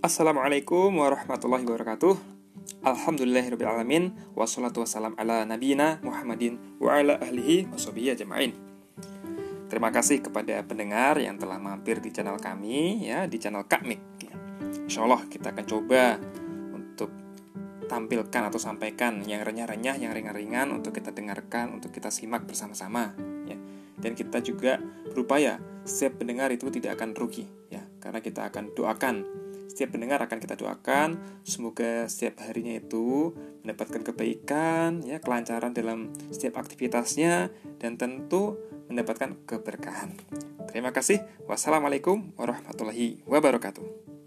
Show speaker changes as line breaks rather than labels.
Assalamualaikum warahmatullahi wabarakatuh. Alhamdulillahirrahmanirrahim Wassalatu wassalam ala nabiyina Muhammadin Wa ala ahlihi wa ajma'in. Terima kasih kepada pendengar yang telah mampir di channel kami ya Di channel Kak Mik. Insya Allah kita akan coba untuk tampilkan atau sampaikan yang renyah-renyah, yang ringan-ringan untuk kita dengarkan, untuk kita simak bersama-sama ya. Dan kita juga berupaya setiap pendengar itu tidak akan rugi ya, karena kita akan doakan setiap pendengar akan kita doakan semoga setiap harinya itu mendapatkan kebaikan, ya kelancaran dalam setiap aktivitasnya dan tentu mendapatkan keberkahan. Terima kasih. Wassalamualaikum warahmatullahi wabarakatuh.